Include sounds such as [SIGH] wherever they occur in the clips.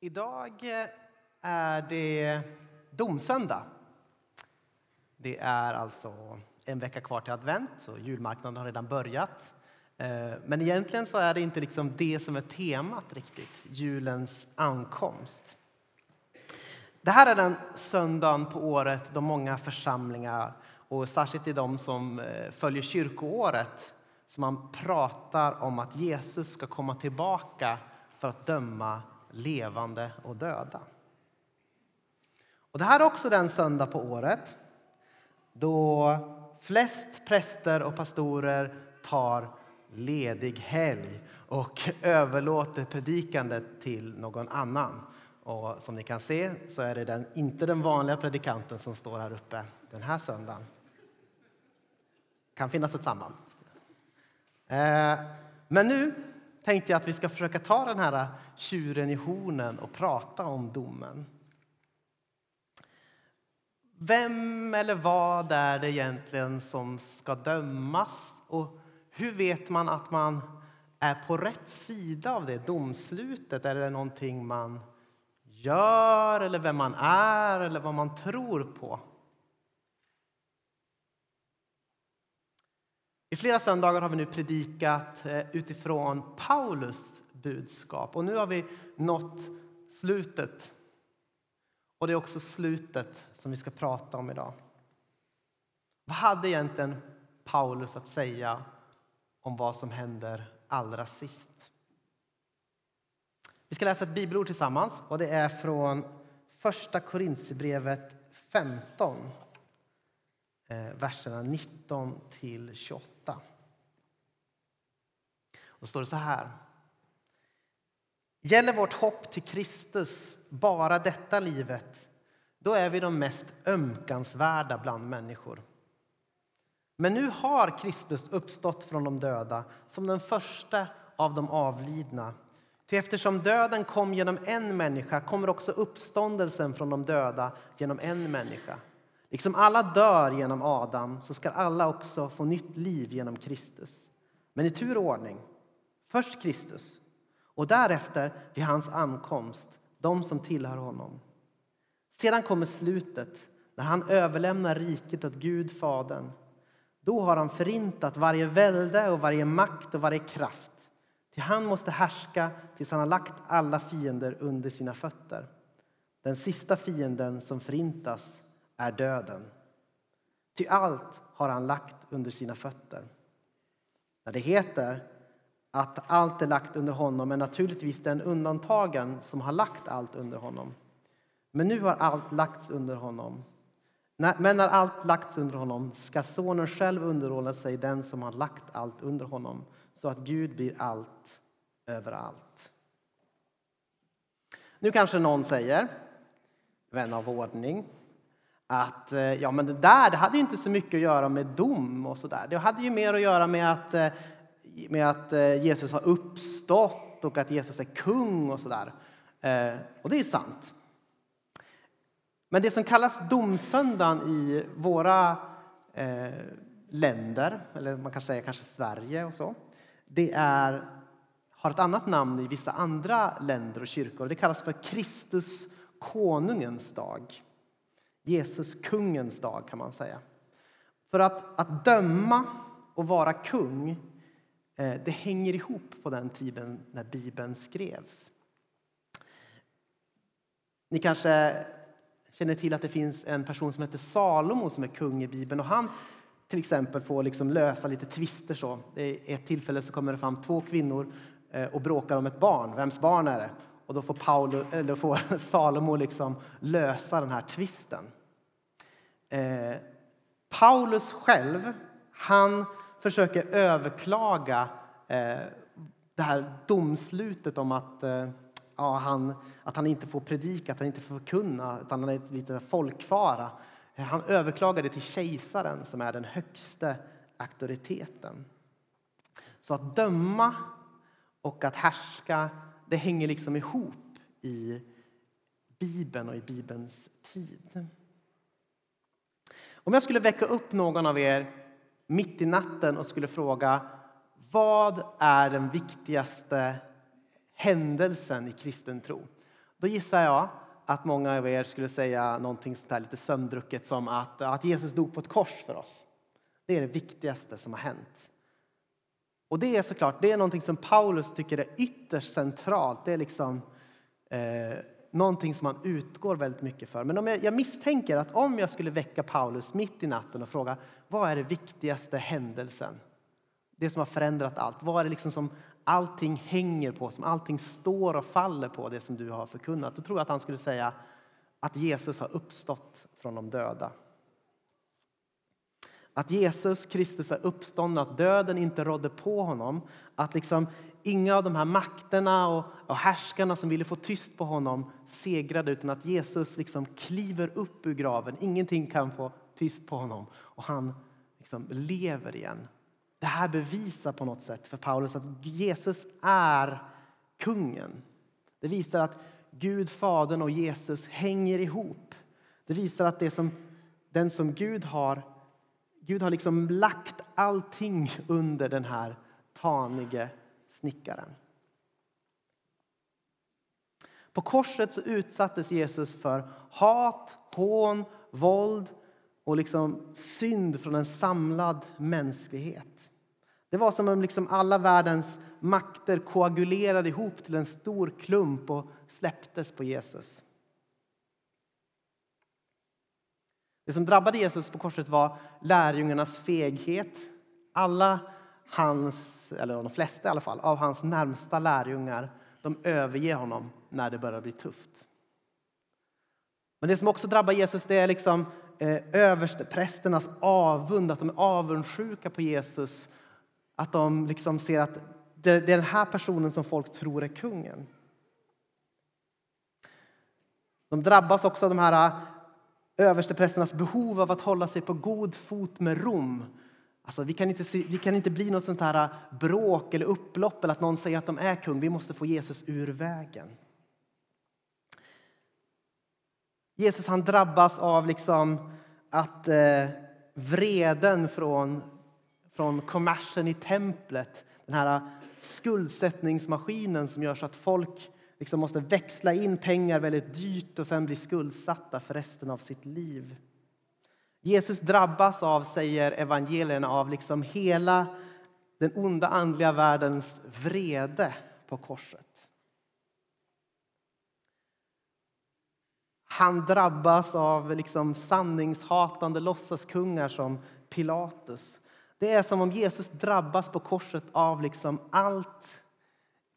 Idag eh, är det domsöndag. Det är alltså en vecka kvar till advent, så julmarknaden har redan börjat. Eh, men egentligen så är det inte liksom det som är temat riktigt, julens ankomst. Det här är den söndagen på året då många församlingar, och särskilt i de som eh, följer kyrkoåret, som man pratar om att Jesus ska komma tillbaka för att döma levande och döda. Och det här är också den söndag på året då flest präster och pastorer tar ledig helg och [LAUGHS] överlåter predikandet till någon annan. Och som ni kan se så är det den, inte den vanliga predikanten som står här uppe den här söndagen. Det kan finnas ett samband. Eh, men nu tänkte jag att vi ska försöka ta den här tjuren i hornen och prata om domen. Vem eller vad är det egentligen som ska dömas? Och hur vet man att man är på rätt sida av det domslutet? Är det någonting man gör, eller vem man är eller vad man tror på? I flera söndagar har vi nu predikat eh, utifrån Paulus budskap och nu har vi nått slutet. Och det är också slutet som vi ska prata om idag. Vad hade egentligen Paulus att säga om vad som händer allra sist? Vi ska läsa ett bibelord tillsammans och det är från Första Korintierbrevet 15 Eh, verserna 19 till 28. Och står det så här. Gäller vårt hopp till Kristus bara detta livet då är vi de mest ömkansvärda bland människor. Men nu har Kristus uppstått från de döda som den första av de avlidna. Ty eftersom döden kom genom en människa kommer också uppståndelsen från de döda genom en människa. Liksom alla dör genom Adam så ska alla också få nytt liv genom Kristus. Men i tur och ordning. Först Kristus och därefter vid hans ankomst de som tillhör honom. Sedan kommer slutet när han överlämnar riket åt Gud, Fadern. Då har han förintat varje välde och varje makt och varje kraft. Till han måste härska tills han har lagt alla fiender under sina fötter. Den sista fienden som förintas är döden. Ty allt har han lagt under sina fötter. När det heter att allt är lagt under honom är naturligtvis den undantagen som har lagt allt under honom. Men nu har allt lagts under honom. Men när allt lagts under honom ska sonen själv underordna sig den som har lagt allt under honom så att Gud blir allt överallt. Nu kanske någon säger, vän av ordning, att eh, ja, men det där det hade inte så mycket att göra med dom och sådär. Det hade ju mer att göra med att, eh, med att eh, Jesus har uppstått och att Jesus är kung och sådär. Och det är ju sant. Men det som kallas domsöndagen i våra länder, eller man kan säga kanske Sverige och så, det är, har ett annat namn i vissa andra länder och kyrkor. Det kallas för Kristus konungens dag. Jesus kungens dag kan man säga. För att, att döma och vara kung, eh, det hänger ihop på den tiden när Bibeln skrevs. Ni kanske känner till att det finns en person som heter Salomo som är kung i Bibeln och han till exempel får liksom lösa lite tvister. Så. I ett tillfälle så kommer det fram två kvinnor eh, och bråkar om ett barn. Vems barn är det? Och då får, Paolo, eller får [LAUGHS] Salomo liksom lösa den här tvisten. Eh, Paulus själv, han försöker överklaga eh, det här domslutet om att, eh, ja, han, att han inte får predika, att han inte får förkunna, utan han är lite folkfara. Eh, han överklagar det till kejsaren som är den högsta auktoriteten. Så att döma och att härska, det hänger liksom ihop i Bibeln och i Bibelns tid. Om jag skulle väcka upp någon av er mitt i natten och skulle fråga vad är den viktigaste händelsen i kristen tro? Då gissar jag att många av er skulle säga någonting sånt här lite sömndrucket som att, att Jesus dog på ett kors för oss. Det är det viktigaste som har hänt. Och det är såklart det är någonting som Paulus tycker är ytterst centralt. Det är liksom eh, någonting som han utgår väldigt mycket för. Men om jag, jag, misstänker att om jag skulle väcka Paulus mitt i natten och fråga vad är det viktigaste händelsen? Det som har förändrat allt. Vad är det liksom som allting hänger på, som allting står och faller på, det som du har förkunnat? Då tror jag att han skulle säga att Jesus har uppstått från de döda. Att Jesus Kristus är uppstånden, att döden inte rådde på honom. Att liksom inga av de här makterna och, och härskarna som ville få tyst på honom segrade utan att Jesus liksom kliver upp ur graven. Ingenting kan få tyst på honom och han liksom lever igen. Det här bevisar på något sätt för Paulus att Jesus är kungen. Det visar att Gud, Fadern och Jesus hänger ihop. Det visar att det som, den som Gud har Gud har liksom lagt allting under den här tanige snickaren. På korset så utsattes Jesus för hat, hån, våld och liksom synd från en samlad mänsklighet. Det var som om liksom alla världens makter koagulerade ihop till en stor klump och släpptes på Jesus. Det som drabbade Jesus på korset var lärjungarnas feghet. Alla hans, eller de flesta i alla fall, av hans närmsta lärjungar de överger honom när det börjar bli tufft. Men det som också drabbar Jesus det är liksom eh, översteprästernas avund, att de är avundsjuka på Jesus. Att de liksom ser att det är den här personen som folk tror är kungen. De drabbas också av de här eh, översteprästernas behov av att hålla sig på god fot med Rom. Alltså, vi, kan inte se, vi kan inte bli något sånt här äh, bråk eller upplopp eller att någon säger att de är kung. Vi måste få Jesus ur vägen. Jesus han drabbas av liksom att eh, vreden från, från kommersen i templet, den här äh, skuldsättningsmaskinen som gör så att folk liksom måste växla in pengar väldigt dyrt och sen bli skuldsatta för resten av sitt liv. Jesus drabbas av, säger evangelierna, av liksom hela den onda andliga världens vrede på korset. Han drabbas av liksom sanningshatande låtsaskungar som Pilatus. Det är som om Jesus drabbas på korset av liksom allt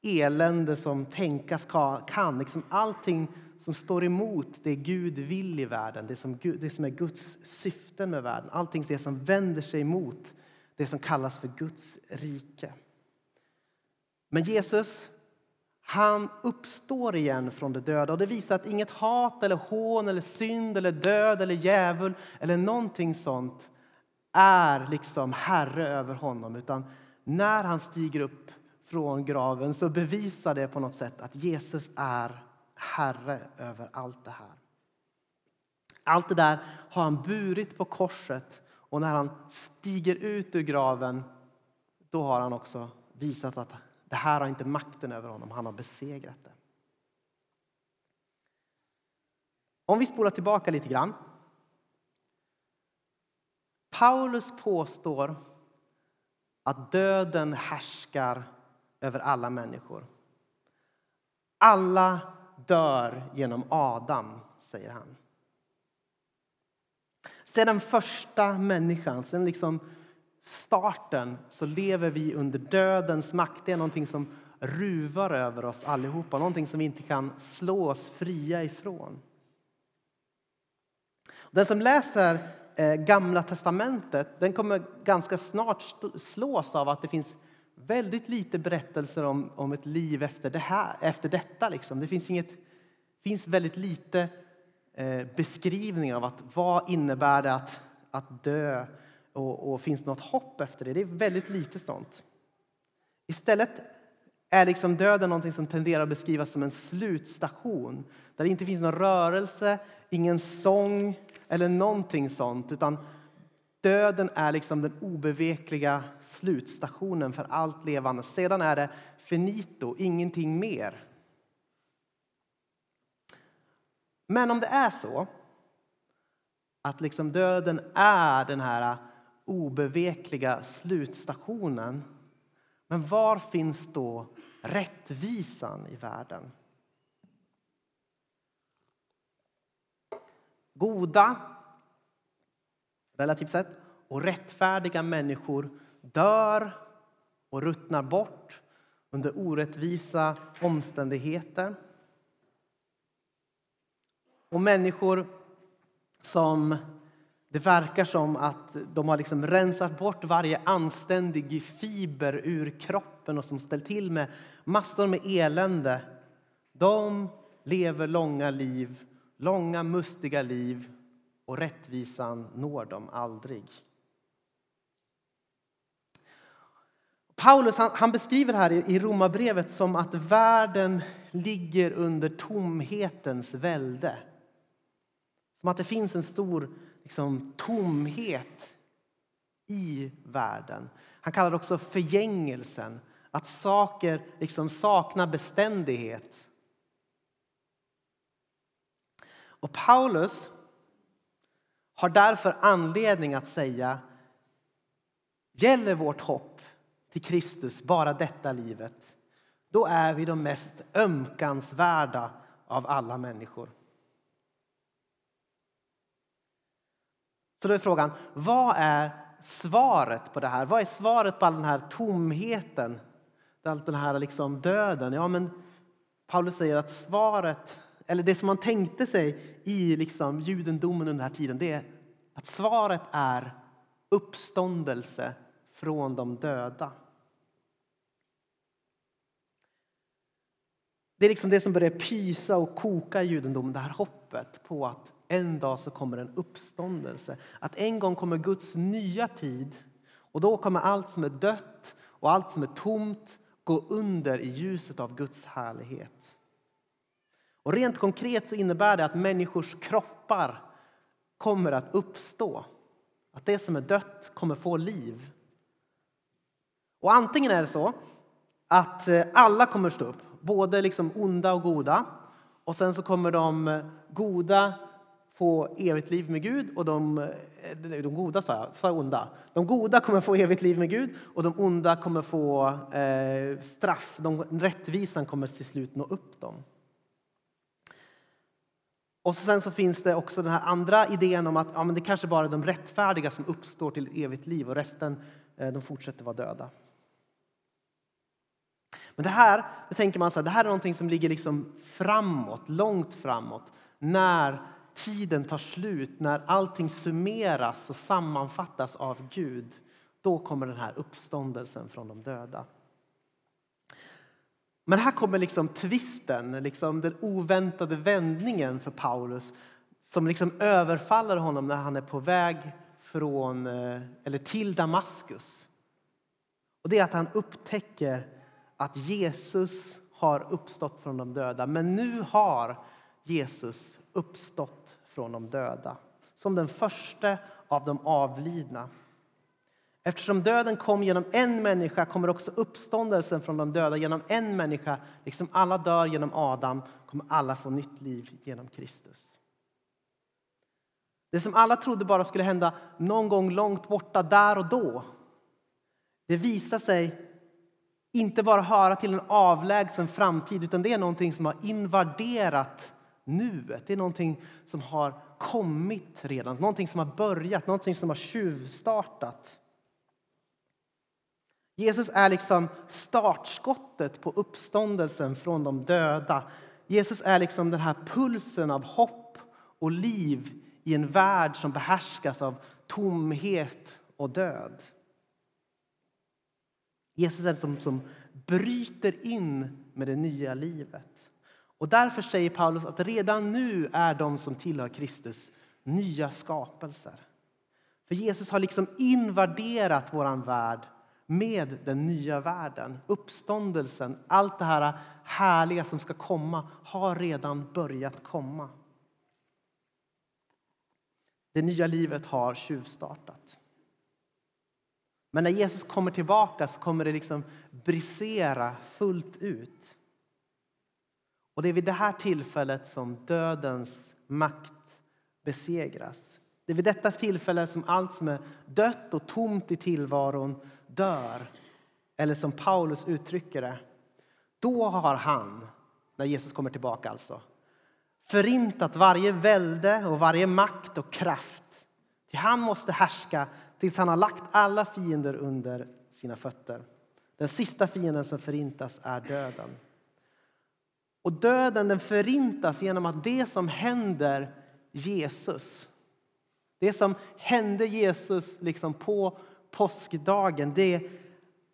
elände som tänkas kan. Liksom allting som står emot det Gud vill i världen, det som, Gud, det som är Guds syften med världen. Allting det som vänder sig emot det som kallas för Guds rike. Men Jesus, han uppstår igen från de döda och det visar att inget hat eller hån eller synd eller död eller djävul eller någonting sånt är liksom herre över honom utan när han stiger upp från graven så bevisar det på något sätt att Jesus är Herre över allt det här. Allt det där har han burit på korset och när han stiger ut ur graven då har han också visat att det här har inte makten över honom, han har besegrat det. Om vi spolar tillbaka lite grann. Paulus påstår att döden härskar över alla människor. Alla dör genom Adam, säger han. Sedan den första människan, sedan liksom starten, så lever vi under dödens makt. Det är någonting som ruvar över oss allihopa, någonting som vi inte kan slå oss fria ifrån. Den som läser eh, Gamla testamentet den kommer ganska snart slås av att det finns väldigt lite berättelser om, om ett liv efter, det här, efter detta. Liksom. Det finns, inget, finns väldigt lite eh, beskrivningar av att, vad innebär det att, att dö och, och finns något hopp efter det. Det är väldigt lite sånt. Istället är liksom döden någonting som tenderar att beskrivas som en slutstation där det inte finns någon rörelse, ingen sång eller någonting sånt. Utan Döden är liksom den obevekliga slutstationen för allt levande. Sedan är det finito, ingenting mer. Men om det är så att liksom döden är den här obevekliga slutstationen men var finns då rättvisan i världen? Goda, relativt sett, och rättfärdiga människor dör och ruttnar bort under orättvisa omständigheter. Och människor som det verkar som att de har liksom rensat bort varje anständig fiber ur kroppen och som ställt till med massor med elände. De lever långa liv, långa mustiga liv och rättvisan når dem aldrig. Paulus han, han beskriver här i, i Romarbrevet som att världen ligger under tomhetens välde. Som att det finns en stor liksom, tomhet i världen. Han kallar det också förgängelsen, att saker liksom saknar beständighet. Och Paulus har därför anledning att säga gäller vårt hopp till Kristus bara detta livet då är vi de mest ömkansvärda av alla människor. Så då är frågan, vad är svaret på det här? Vad är svaret på all den här tomheten? All den här liksom döden? Ja, men Paulus säger att svaret, eller det som man tänkte sig i liksom judendomen under den här tiden, det är att svaret är uppståndelse från de döda. Det är liksom det som börjar pysa och koka i judendomen, det här hoppet på att en dag så kommer en uppståndelse. Att en gång kommer Guds nya tid och då kommer allt som är dött och allt som är tomt gå under i ljuset av Guds härlighet. Och rent konkret så innebär det att människors kroppar kommer att uppstå. Att det som är dött kommer få liv. Och antingen är det så att eh, alla kommer stå upp, både liksom onda och goda. Och sen så kommer de eh, goda få evigt liv med Gud och de, eh, de goda sa jag, sa jag onda. De goda kommer få evigt liv med Gud och de onda kommer få eh, straff. De, rättvisan kommer till slut nå upp dem. Och sen så finns det också den här andra idén om att ja, men det kanske bara är de rättfärdiga som uppstår till evigt liv och resten eh, de fortsätter vara döda. Men det här, det tänker man så här, det här är någonting som ligger liksom framåt, långt framåt, när tiden tar slut, när allting summeras och sammanfattas av Gud, då kommer den här uppståndelsen från de döda. Men här kommer liksom tvisten, liksom den oväntade vändningen för Paulus som liksom överfaller honom när han är på väg från, eh, eller till Damaskus. Och det är att han upptäcker att Jesus har uppstått från de döda. Men nu har Jesus uppstått från de döda som den första av de avlidna. Eftersom döden kom genom en människa kommer också uppståndelsen från de döda genom en människa. Liksom alla dör genom Adam kommer alla få nytt liv genom Kristus. Det som alla trodde bara skulle hända någon gång långt borta där och då det visar sig inte bara höra till en avlägsen framtid utan det är någonting som har invaderat nuet. Det är någonting som har kommit redan, någonting som har börjat, någonting som har tjuvstartat. Jesus är liksom startskottet på uppståndelsen från de döda. Jesus är liksom den här pulsen av hopp och liv i en värld som behärskas av tomhet och död. Jesus är som, som bryter in med det nya livet. Och därför säger Paulus att redan nu är de som tillhör Kristus nya skapelser. För Jesus har liksom invaderat vår värld med den nya världen. Uppståndelsen, allt det här härliga som ska komma har redan börjat komma. Det nya livet har tjuvstartat. Men när Jesus kommer tillbaka så kommer det liksom brisera fullt ut. Och det är vid det här tillfället som dödens makt besegras. Det är vid detta tillfälle som allt som är dött och tomt i tillvaron dör. Eller som Paulus uttrycker det, då har han, när Jesus kommer tillbaka alltså, förintat varje välde och varje makt och kraft. Ty han måste härska tills han har lagt alla fiender under sina fötter. Den sista fienden som förintas är döden. Och döden den förintas genom att det som händer Jesus, det som hände Jesus liksom på påskdagen, det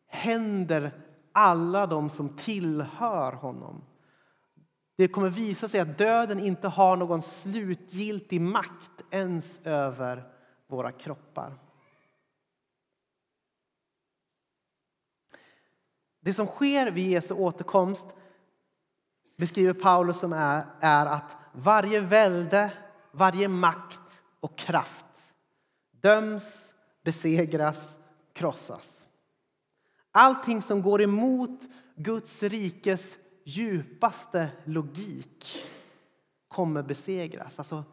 händer alla de som tillhör honom. Det kommer visa sig att döden inte har någon slutgiltig makt ens över våra kroppar. Det som sker vid Jesu återkomst beskriver Paulus som är, är att varje välde, varje makt och kraft döms, besegras, krossas. Allting som går emot Guds rikes djupaste logik kommer besegras. Alltså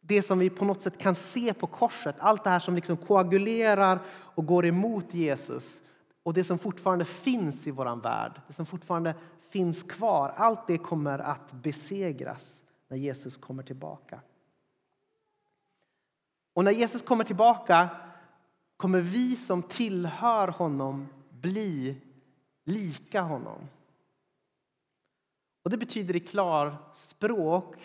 det som vi på något sätt kan se på korset, allt det här som liksom koagulerar och går emot Jesus och det som fortfarande finns i vår värld, det som fortfarande finns kvar, allt det kommer att besegras när Jesus kommer tillbaka. Och när Jesus kommer tillbaka kommer vi som tillhör honom bli lika honom. Och Det betyder i klarspråk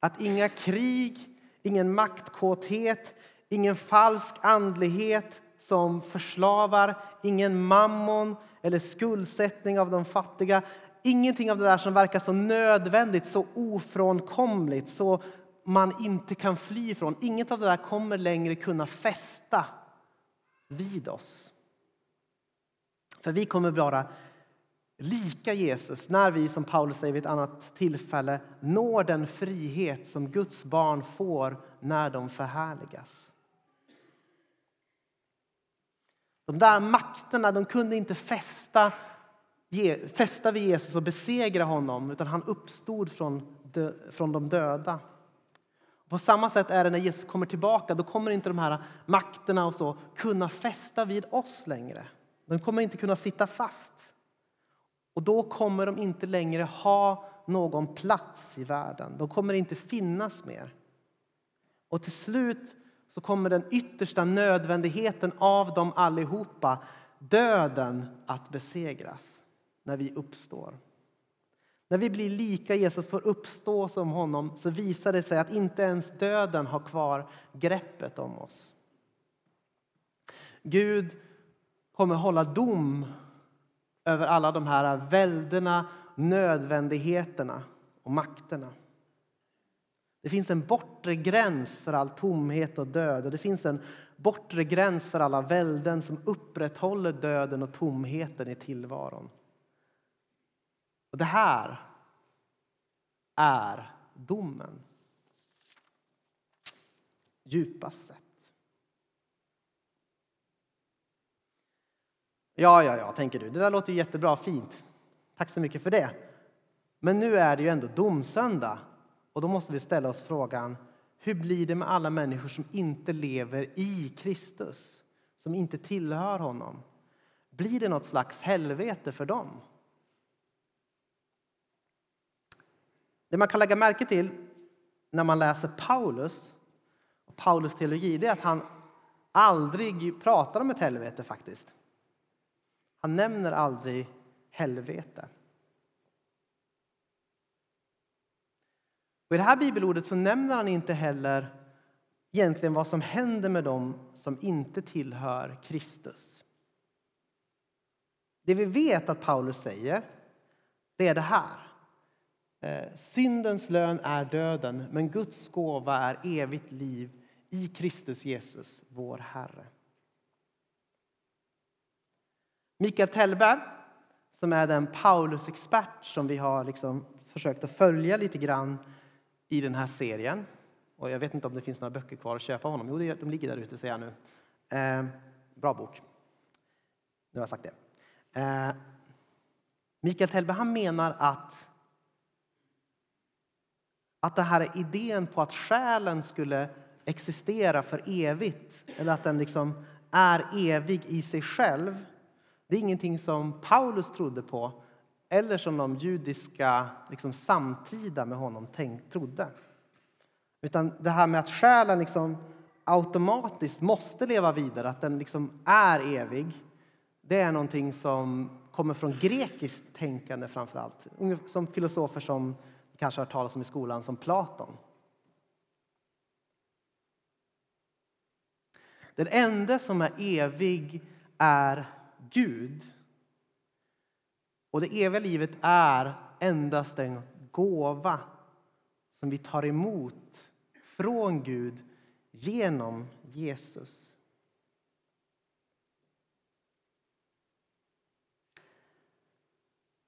att inga krig, ingen maktkåthet, ingen falsk andlighet som förslavar, ingen mammon eller skuldsättning av de fattiga. Ingenting av det där som verkar så nödvändigt, så ofrånkomligt, så man inte kan fly ifrån. Inget av det där kommer längre kunna fästa vid oss. För vi kommer vara lika Jesus när vi, som Paulus säger vid ett annat tillfälle, når den frihet som Guds barn får när de förhärligas. De där makterna de kunde inte fästa, fästa vid Jesus och besegra honom utan han uppstod från, dö, från de döda. På samma sätt är det när Jesus kommer tillbaka. Då kommer inte de här makterna och så kunna fästa vid oss längre. De kommer inte kunna sitta fast. Och då kommer de inte längre ha någon plats i världen. De kommer inte finnas mer. Och till slut så kommer den yttersta nödvändigheten av dem allihopa, döden, att besegras när vi uppstår. När vi blir lika Jesus, får uppstå som honom, så visar det sig att inte ens döden har kvar greppet om oss. Gud kommer hålla dom över alla de här väldena, nödvändigheterna och makterna. Det finns en bortre gräns för all tomhet och död och det finns en bortre gräns för alla välden som upprätthåller döden och tomheten i tillvaron. Och det här är domen. Djupast sett. Ja, ja, ja, tänker du. Det där låter ju jättebra, fint. Tack så mycket för det. Men nu är det ju ändå domsöndag och då måste vi ställa oss frågan hur blir det med alla människor som inte lever i Kristus, som inte tillhör honom? Blir det något slags helvete för dem? Det man kan lägga märke till när man läser Paulus och Paulus teologi det är att han aldrig pratar om ett helvete. faktiskt. Han nämner aldrig helvete. Och I det här bibelordet så nämner han inte heller egentligen vad som händer med dem som inte tillhör Kristus. Det vi vet att Paulus säger, det är det här. Eh, syndens lön är döden, men Guds gåva är evigt liv i Kristus Jesus, vår Herre. Mikael Tellberg, som är den Paulus-expert som vi har liksom försökt att följa lite grann i den här serien. Och jag vet inte om det finns några böcker kvar att köpa av honom. Jo, de ligger där ute ser jag nu. Eh, bra bok. Nu har jag sagt det. Eh, Mikael Tellberg han menar att att det här idén på att själen skulle existera för evigt eller att den liksom är evig i sig själv det är ingenting som Paulus trodde på eller som de judiska liksom, samtida med honom tänk, trodde. Utan det här med att själen liksom automatiskt måste leva vidare, att den liksom är evig det är någonting som kommer från grekiskt tänkande framför allt. Som filosofer som kanske har talas om i skolan, som Platon. Den enda som är evig är Gud. Och det eviga livet är endast en gåva som vi tar emot från Gud genom Jesus.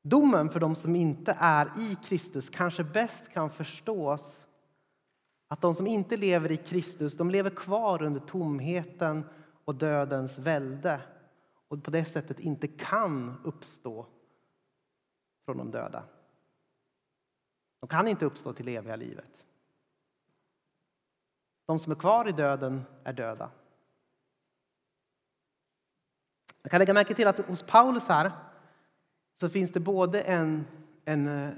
Domen för de som inte är i Kristus kanske bäst kan förstås att de som inte lever i Kristus de lever kvar under tomheten och dödens välde och på det sättet inte kan uppstå från de döda. De kan inte uppstå till eviga livet. De som är kvar i döden är döda. Jag kan lägga märke till att hos Paulus här så finns det både en, en, eh,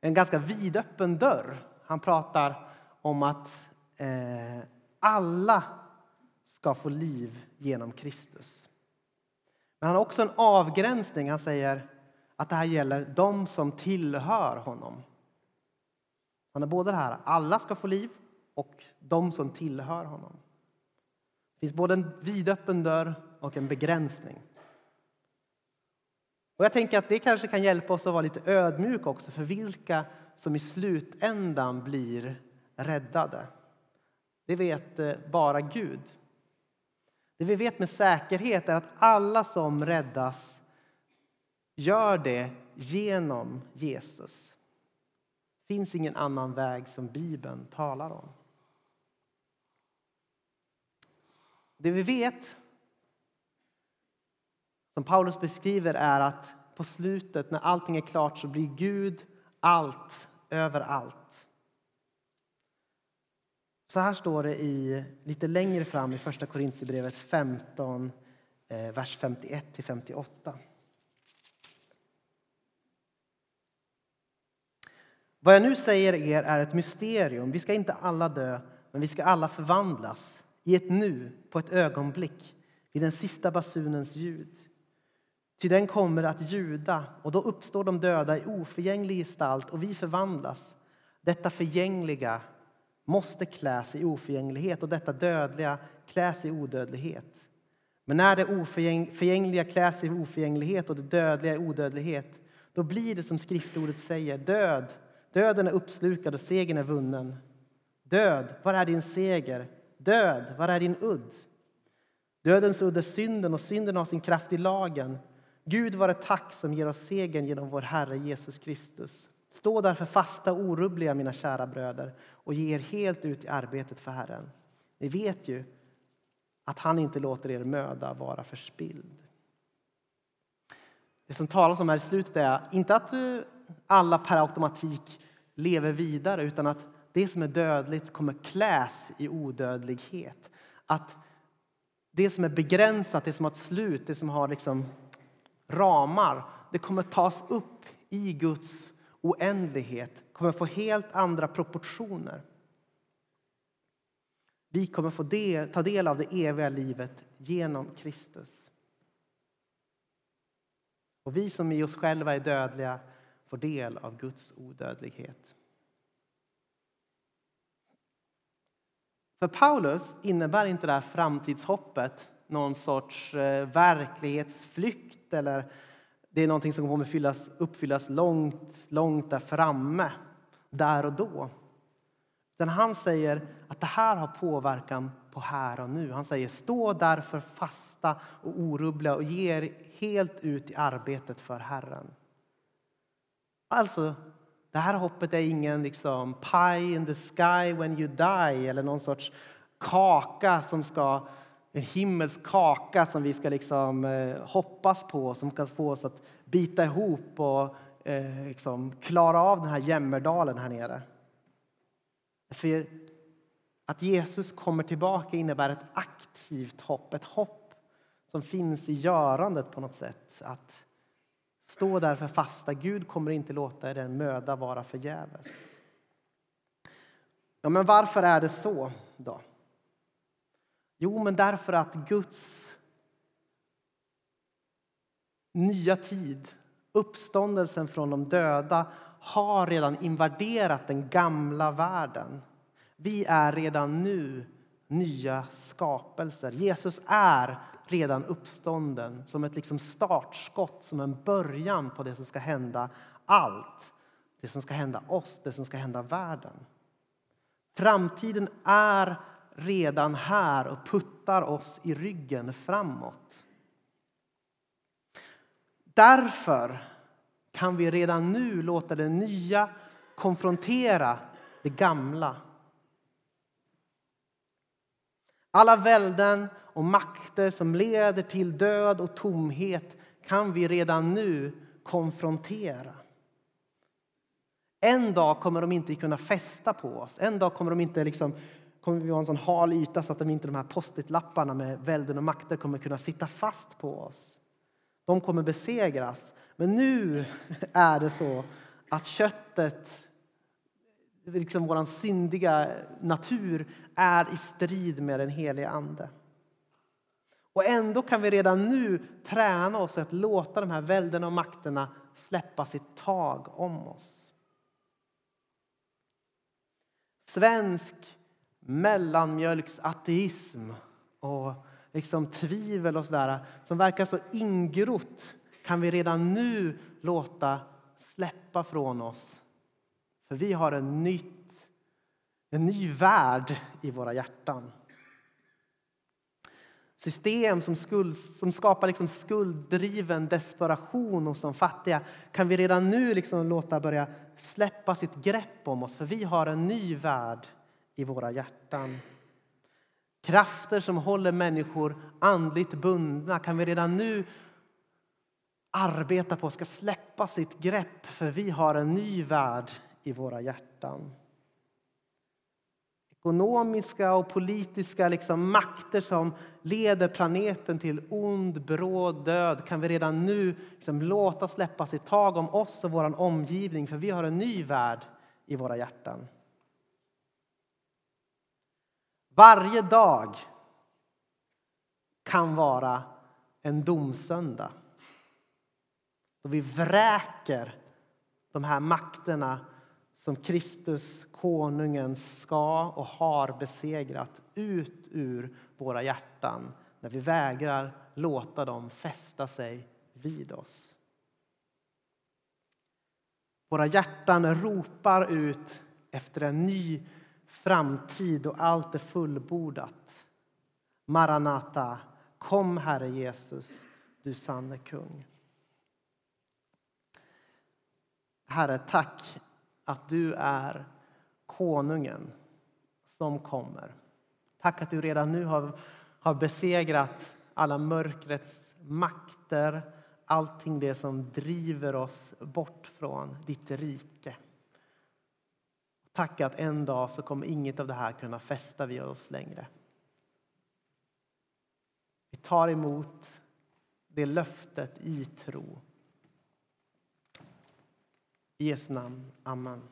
en ganska vidöppen dörr. Han pratar om att eh, alla ska få liv genom Kristus. Men han har också en avgränsning. Han säger att det här gäller de som tillhör honom. Han har både det här, alla ska få liv och de som tillhör honom. Det finns både en vidöppen dörr och en begränsning. Och jag tänker att det kanske kan hjälpa oss att vara lite ödmjuka också för vilka som i slutändan blir räddade. Det vet eh, bara Gud. Det vi vet med säkerhet är att alla som räddas gör det genom Jesus. Det finns ingen annan väg som Bibeln talar om. Det vi vet, som Paulus beskriver, är att på slutet, när allting är klart, så blir Gud allt överallt. Så här står det i, lite längre fram i Första Korintierbrevet 15, eh, vers 51-58. Vad jag nu säger er är ett mysterium. Vi ska inte alla dö, men vi ska alla förvandlas i ett nu, på ett ögonblick, vid den sista basunens ljud. Ty den kommer att ljuda, och då uppstår de döda i oförgänglig gestalt och vi förvandlas. Detta förgängliga måste kläs i oförgänglighet och detta dödliga kläs i odödlighet. Men när det oförgängliga kläs i oförgänglighet och det dödliga i odödlighet då blir det som skriftordet säger, död, döden är uppslukad och segern är vunnen. Död, var är din seger? Död, var är din udd? Dödens udd är synden och synden har sin kraft i lagen. Gud vare tack som ger oss segern genom vår Herre Jesus Kristus. Stå därför fasta och orubbliga, mina kära bröder, och ge er helt ut i arbetet för Herren. Ni vet ju att han inte låter er möda vara förspilld. Det som talas om här i slutet är inte att alla per automatik lever vidare utan att det som är dödligt kommer kläs i odödlighet. Att det som är begränsat, det som har ett slut, det som har liksom ramar det kommer tas upp i Guds oändlighet kommer få helt andra proportioner. Vi kommer få del, ta del av det eviga livet genom Kristus. Och vi som i oss själva är dödliga får del av Guds odödlighet. För Paulus innebär inte det här framtidshoppet någon sorts eh, verklighetsflykt eller det är någonting som kommer fyllas, uppfyllas långt, långt där framme, där och då. Utan han säger att det här har påverkan på här och nu. Han säger stå därför fasta och orubbliga och ge er helt ut i arbetet för Herren. Alltså, det här hoppet är ingen liksom pie in the sky when you die eller någon sorts kaka som ska en himmelsk kaka som vi ska liksom, eh, hoppas på, som kan få oss att bita ihop och eh, liksom, klara av den här jämmerdalen här nere. För att Jesus kommer tillbaka innebär ett aktivt hopp, ett hopp som finns i görandet på något sätt. Att stå där för fasta. Gud kommer inte låta er möda vara förgäves. Ja, men varför är det så då? Jo, men därför att Guds nya tid, uppståndelsen från de döda har redan invaderat den gamla världen. Vi är redan nu nya skapelser. Jesus är redan uppstånden som ett liksom startskott, som en början på det som ska hända allt. Det som ska hända oss, det som ska hända världen. Framtiden är redan här och puttar oss i ryggen framåt. Därför kan vi redan nu låta det nya konfrontera det gamla. Alla välden och makter som leder till död och tomhet kan vi redan nu konfrontera. En dag kommer de inte kunna fästa på oss. En dag kommer de inte liksom, kommer vi ha en sån hal yta så att de inte de här lapparna med välden och makter kommer kunna sitta fast på oss. De kommer besegras. Men nu [LAUGHS] är det så att köttet, liksom vår syndiga natur, är i strid med den helige Ande. Och ändå kan vi redan nu träna oss att låta de här väldena och makterna släppa sitt tag om oss. Svensk mellanmjölksateism och liksom tvivel och sådär som verkar så ingrott kan vi redan nu låta släppa från oss. För vi har en, nytt, en ny värld i våra hjärtan. System som, skuld, som skapar liksom skulddriven desperation hos de fattiga kan vi redan nu liksom låta börja släppa sitt grepp om oss, för vi har en ny värld i våra hjärtan. Krafter som håller människor andligt bundna kan vi redan nu arbeta på ska släppa sitt grepp, för vi har en ny värld i våra hjärtan. Ekonomiska och politiska liksom makter som leder planeten till ond, bråd död kan vi redan nu liksom låta släppa sitt tag om oss och vår omgivning, för vi har en ny värld i våra hjärtan. Varje dag kan vara en domsöndag då vi vräker de här makterna som Kristus, konungen, ska och har besegrat ut ur våra hjärtan när vi vägrar låta dem fästa sig vid oss. Våra hjärtan ropar ut efter en ny framtid och allt är fullbordat. Maranata, kom Herre Jesus, du sanne kung. Herre, tack att du är konungen som kommer. Tack att du redan nu har, har besegrat alla mörkrets makter allting det som driver oss bort från ditt rike. Tacka att en dag så kommer inget av det här kunna fästa vid oss längre. Vi tar emot det löftet i tro. I Jesu namn. Amen.